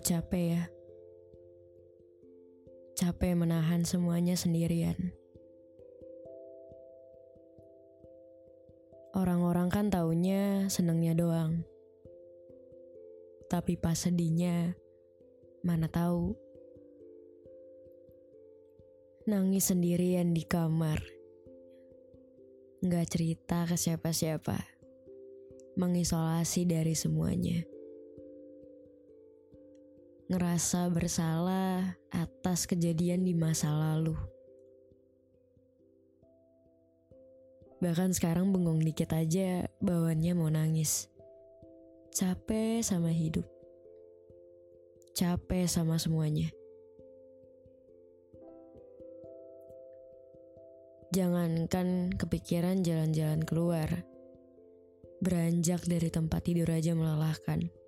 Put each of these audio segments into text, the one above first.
Capek ya. Capek menahan semuanya sendirian. Orang-orang kan taunya senengnya doang. Tapi pas sedihnya, mana tahu. Nangis sendirian di kamar. Nggak cerita ke siapa-siapa. Mengisolasi dari semuanya. Ngerasa bersalah atas kejadian di masa lalu. Bahkan sekarang bengong dikit aja bawaannya mau nangis. Capek sama hidup. Capek sama semuanya. Jangankan kepikiran jalan-jalan keluar. Beranjak dari tempat tidur aja melelahkan.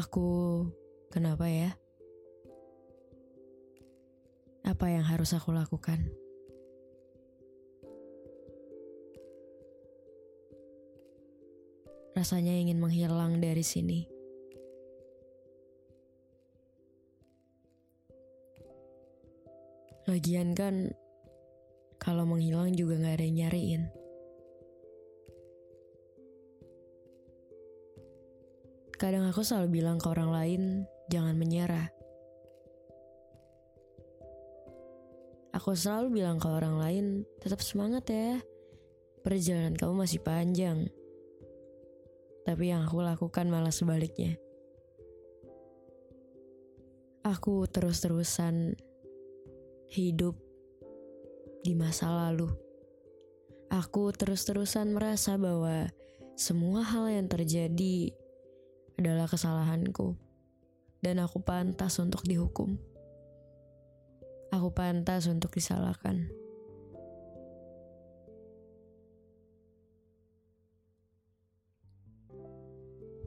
Aku kenapa ya? Apa yang harus aku lakukan? Rasanya ingin menghilang dari sini. Lagian kan, kalau menghilang juga gak ada yang nyariin. Kadang aku selalu bilang ke orang lain, jangan menyerah. Aku selalu bilang ke orang lain, tetap semangat ya. Perjalanan kamu masih panjang. Tapi yang aku lakukan malah sebaliknya. Aku terus-terusan hidup di masa lalu. Aku terus-terusan merasa bahwa semua hal yang terjadi adalah kesalahanku, dan aku pantas untuk dihukum. Aku pantas untuk disalahkan.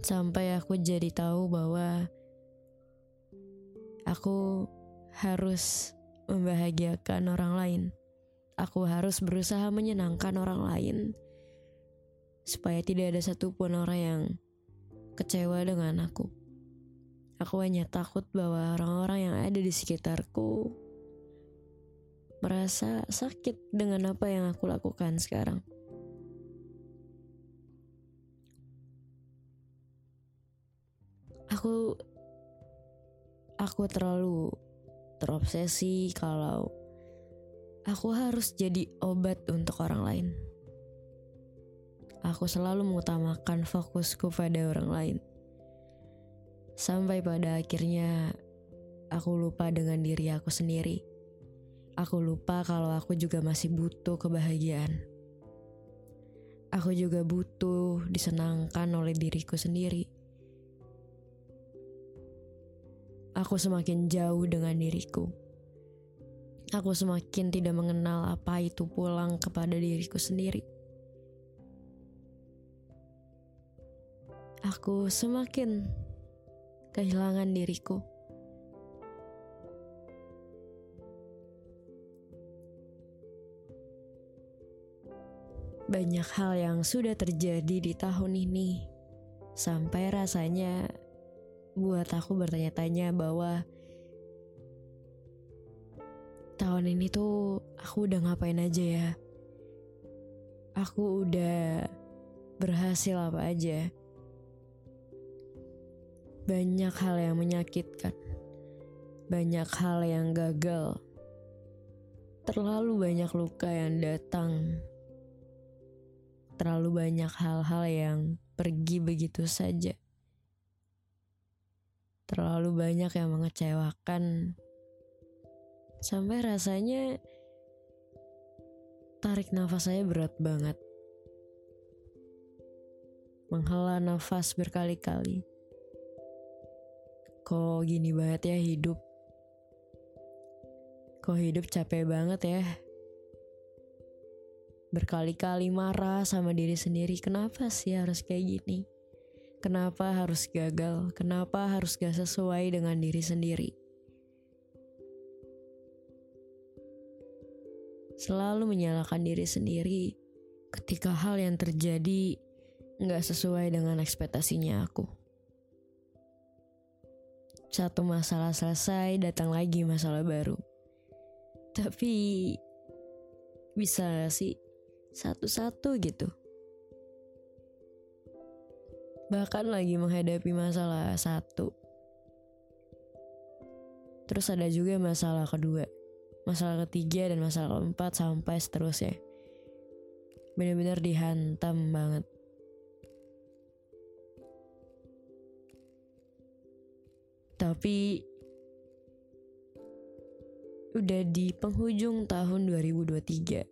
Sampai aku jadi tahu bahwa aku harus membahagiakan orang lain. Aku harus berusaha menyenangkan orang lain supaya tidak ada satupun orang yang kecewa dengan aku. Aku hanya takut bahwa orang-orang yang ada di sekitarku merasa sakit dengan apa yang aku lakukan sekarang. Aku aku terlalu terobsesi kalau aku harus jadi obat untuk orang lain. Aku selalu mengutamakan fokusku pada orang lain. Sampai pada akhirnya aku lupa dengan diri aku sendiri. Aku lupa kalau aku juga masih butuh kebahagiaan. Aku juga butuh disenangkan oleh diriku sendiri. Aku semakin jauh dengan diriku. Aku semakin tidak mengenal apa itu pulang kepada diriku sendiri. Aku semakin kehilangan diriku. Banyak hal yang sudah terjadi di tahun ini, sampai rasanya buat aku bertanya-tanya bahwa tahun ini tuh aku udah ngapain aja ya. Aku udah berhasil apa aja. Banyak hal yang menyakitkan. Banyak hal yang gagal. Terlalu banyak luka yang datang terlalu banyak hal-hal yang pergi begitu saja. Terlalu banyak yang mengecewakan. Sampai rasanya tarik nafas saya berat banget. Menghela nafas berkali-kali. Kok gini banget ya hidup? Kok hidup capek banget ya? Berkali-kali marah sama diri sendiri, kenapa sih harus kayak gini? Kenapa harus gagal? Kenapa harus gak sesuai dengan diri sendiri? Selalu menyalahkan diri sendiri ketika hal yang terjadi gak sesuai dengan ekspektasinya aku. Satu masalah selesai, datang lagi masalah baru. Tapi bisa sih satu-satu gitu? bahkan lagi menghadapi masalah satu. Terus ada juga masalah kedua, masalah ketiga dan masalah keempat sampai seterusnya. Benar-benar dihantam banget. Tapi udah di penghujung tahun 2023.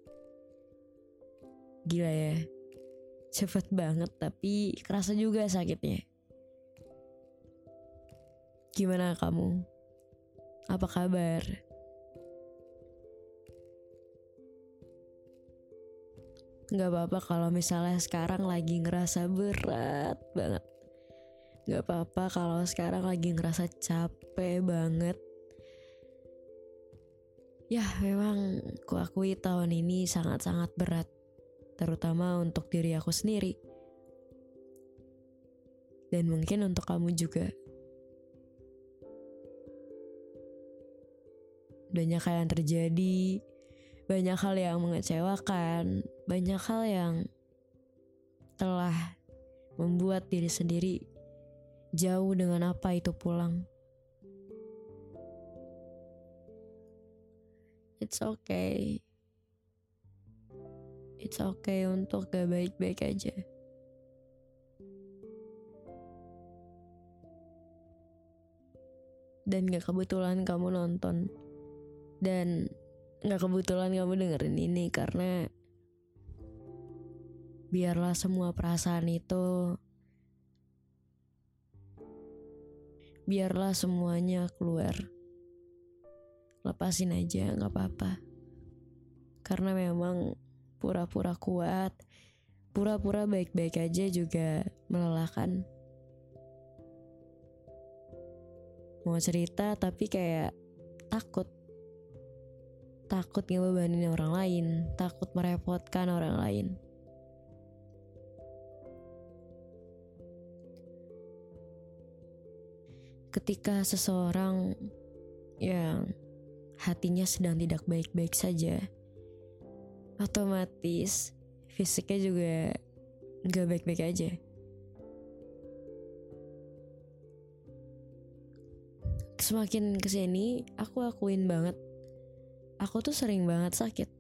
Gila ya cepet banget tapi kerasa juga sakitnya. Gimana kamu? Apa kabar? Gak apa-apa kalau misalnya sekarang lagi ngerasa berat banget. Gak apa-apa kalau sekarang lagi ngerasa capek banget. Ya memang kuakui tahun ini sangat-sangat berat terutama untuk diri aku sendiri. Dan mungkin untuk kamu juga. Banyak hal yang terjadi, banyak hal yang mengecewakan, banyak hal yang telah membuat diri sendiri jauh dengan apa itu pulang. It's okay it's okay untuk gak baik-baik aja. Dan gak kebetulan kamu nonton. Dan gak kebetulan kamu dengerin ini karena biarlah semua perasaan itu biarlah semuanya keluar lepasin aja gak apa-apa karena memang pura-pura kuat, pura-pura baik-baik aja juga melelahkan. Mau cerita tapi kayak takut. Takut ngebebanin orang lain, takut merepotkan orang lain. Ketika seseorang yang hatinya sedang tidak baik-baik saja, otomatis fisiknya juga gak baik-baik aja. Semakin ke sini, aku akuin banget, aku tuh sering banget sakit.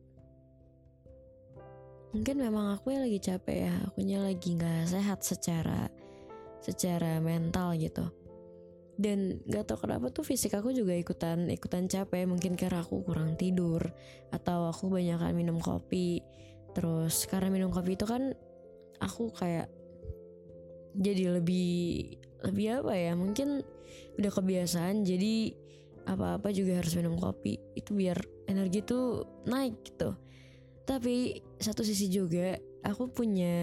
Mungkin memang aku yang lagi capek ya, akunya lagi gak sehat secara secara mental gitu dan gak tau kenapa tuh fisik aku juga ikutan ikutan capek. Mungkin karena aku kurang tidur atau aku banyak minum kopi. Terus karena minum kopi itu kan aku kayak jadi lebih lebih apa ya mungkin udah kebiasaan. Jadi apa-apa juga harus minum kopi. Itu biar energi tuh naik gitu. Tapi satu sisi juga aku punya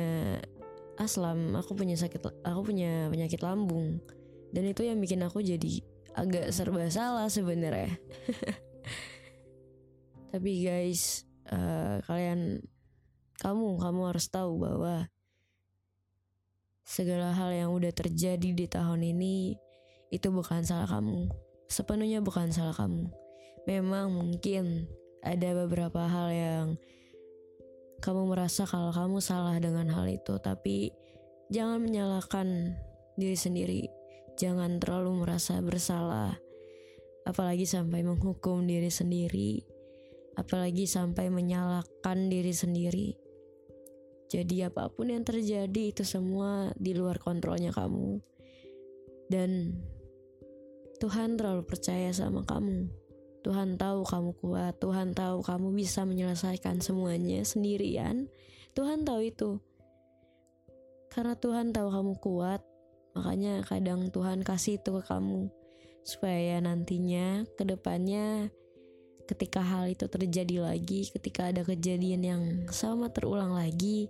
aslam aku punya sakit aku punya penyakit lambung dan itu yang bikin aku jadi agak serba salah sebenarnya. Tapi guys uh, kalian kamu kamu harus tahu bahwa segala hal yang udah terjadi di tahun ini itu bukan salah kamu. Sepenuhnya bukan salah kamu. Memang mungkin ada beberapa hal yang kamu merasa kalau kamu salah dengan hal itu tapi jangan menyalahkan diri sendiri Jangan terlalu merasa bersalah, apalagi sampai menghukum diri sendiri, apalagi sampai menyalahkan diri sendiri. Jadi apa pun yang terjadi itu semua di luar kontrolnya kamu. Dan Tuhan terlalu percaya sama kamu. Tuhan tahu kamu kuat, Tuhan tahu kamu bisa menyelesaikan semuanya sendirian. Tuhan tahu itu. Karena Tuhan tahu kamu kuat, makanya kadang Tuhan kasih itu ke kamu supaya nantinya ke depannya ketika hal itu terjadi lagi, ketika ada kejadian yang sama terulang lagi,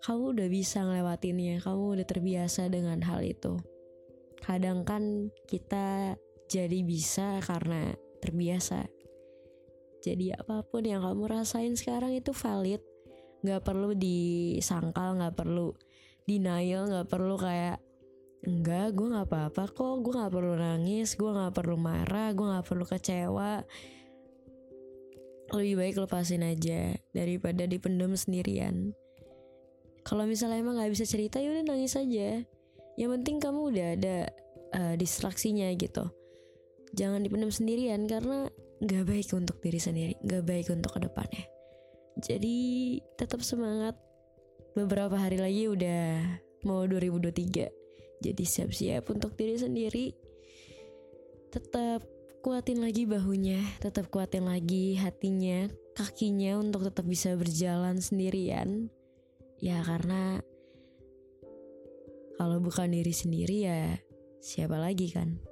kamu udah bisa ngelewatinnya, kamu udah terbiasa dengan hal itu. Kadang kan kita jadi bisa karena terbiasa. Jadi apa pun yang kamu rasain sekarang itu valid. Gak perlu disangkal, gak perlu denial, gak perlu kayak enggak gue gak apa-apa kok, gue gak perlu nangis, gue gak perlu marah, gue gak perlu kecewa. Lebih baik lepasin aja daripada dipendam sendirian. Kalau misalnya emang gak bisa cerita ya udah nangis aja. Yang penting kamu udah ada uh, distraksinya gitu jangan dipendam sendirian karena gak baik untuk diri sendiri, gak baik untuk ke depannya. Jadi tetap semangat. Beberapa hari lagi udah mau 2023. Jadi siap-siap untuk diri sendiri. Tetap kuatin lagi bahunya, tetap kuatin lagi hatinya, kakinya untuk tetap bisa berjalan sendirian. Ya karena kalau bukan diri sendiri ya siapa lagi kan?